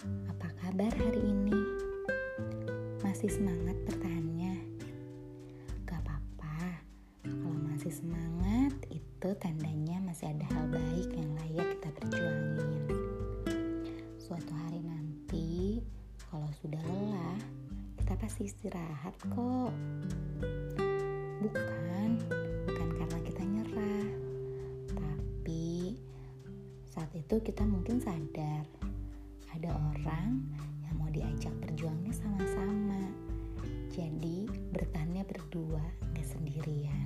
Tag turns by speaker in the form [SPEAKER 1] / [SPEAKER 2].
[SPEAKER 1] Apa kabar hari ini? Masih semangat bertahannya? Gak apa-apa, kalau masih semangat itu tandanya masih ada hal baik yang layak kita perjuangin. Suatu hari nanti, kalau sudah lelah, kita pasti istirahat kok. Bukan, bukan karena kita nyerah, tapi saat itu kita mungkin sadar ada orang yang mau diajak berjuangnya sama-sama. Jadi bertahannya berdua, gak sendirian.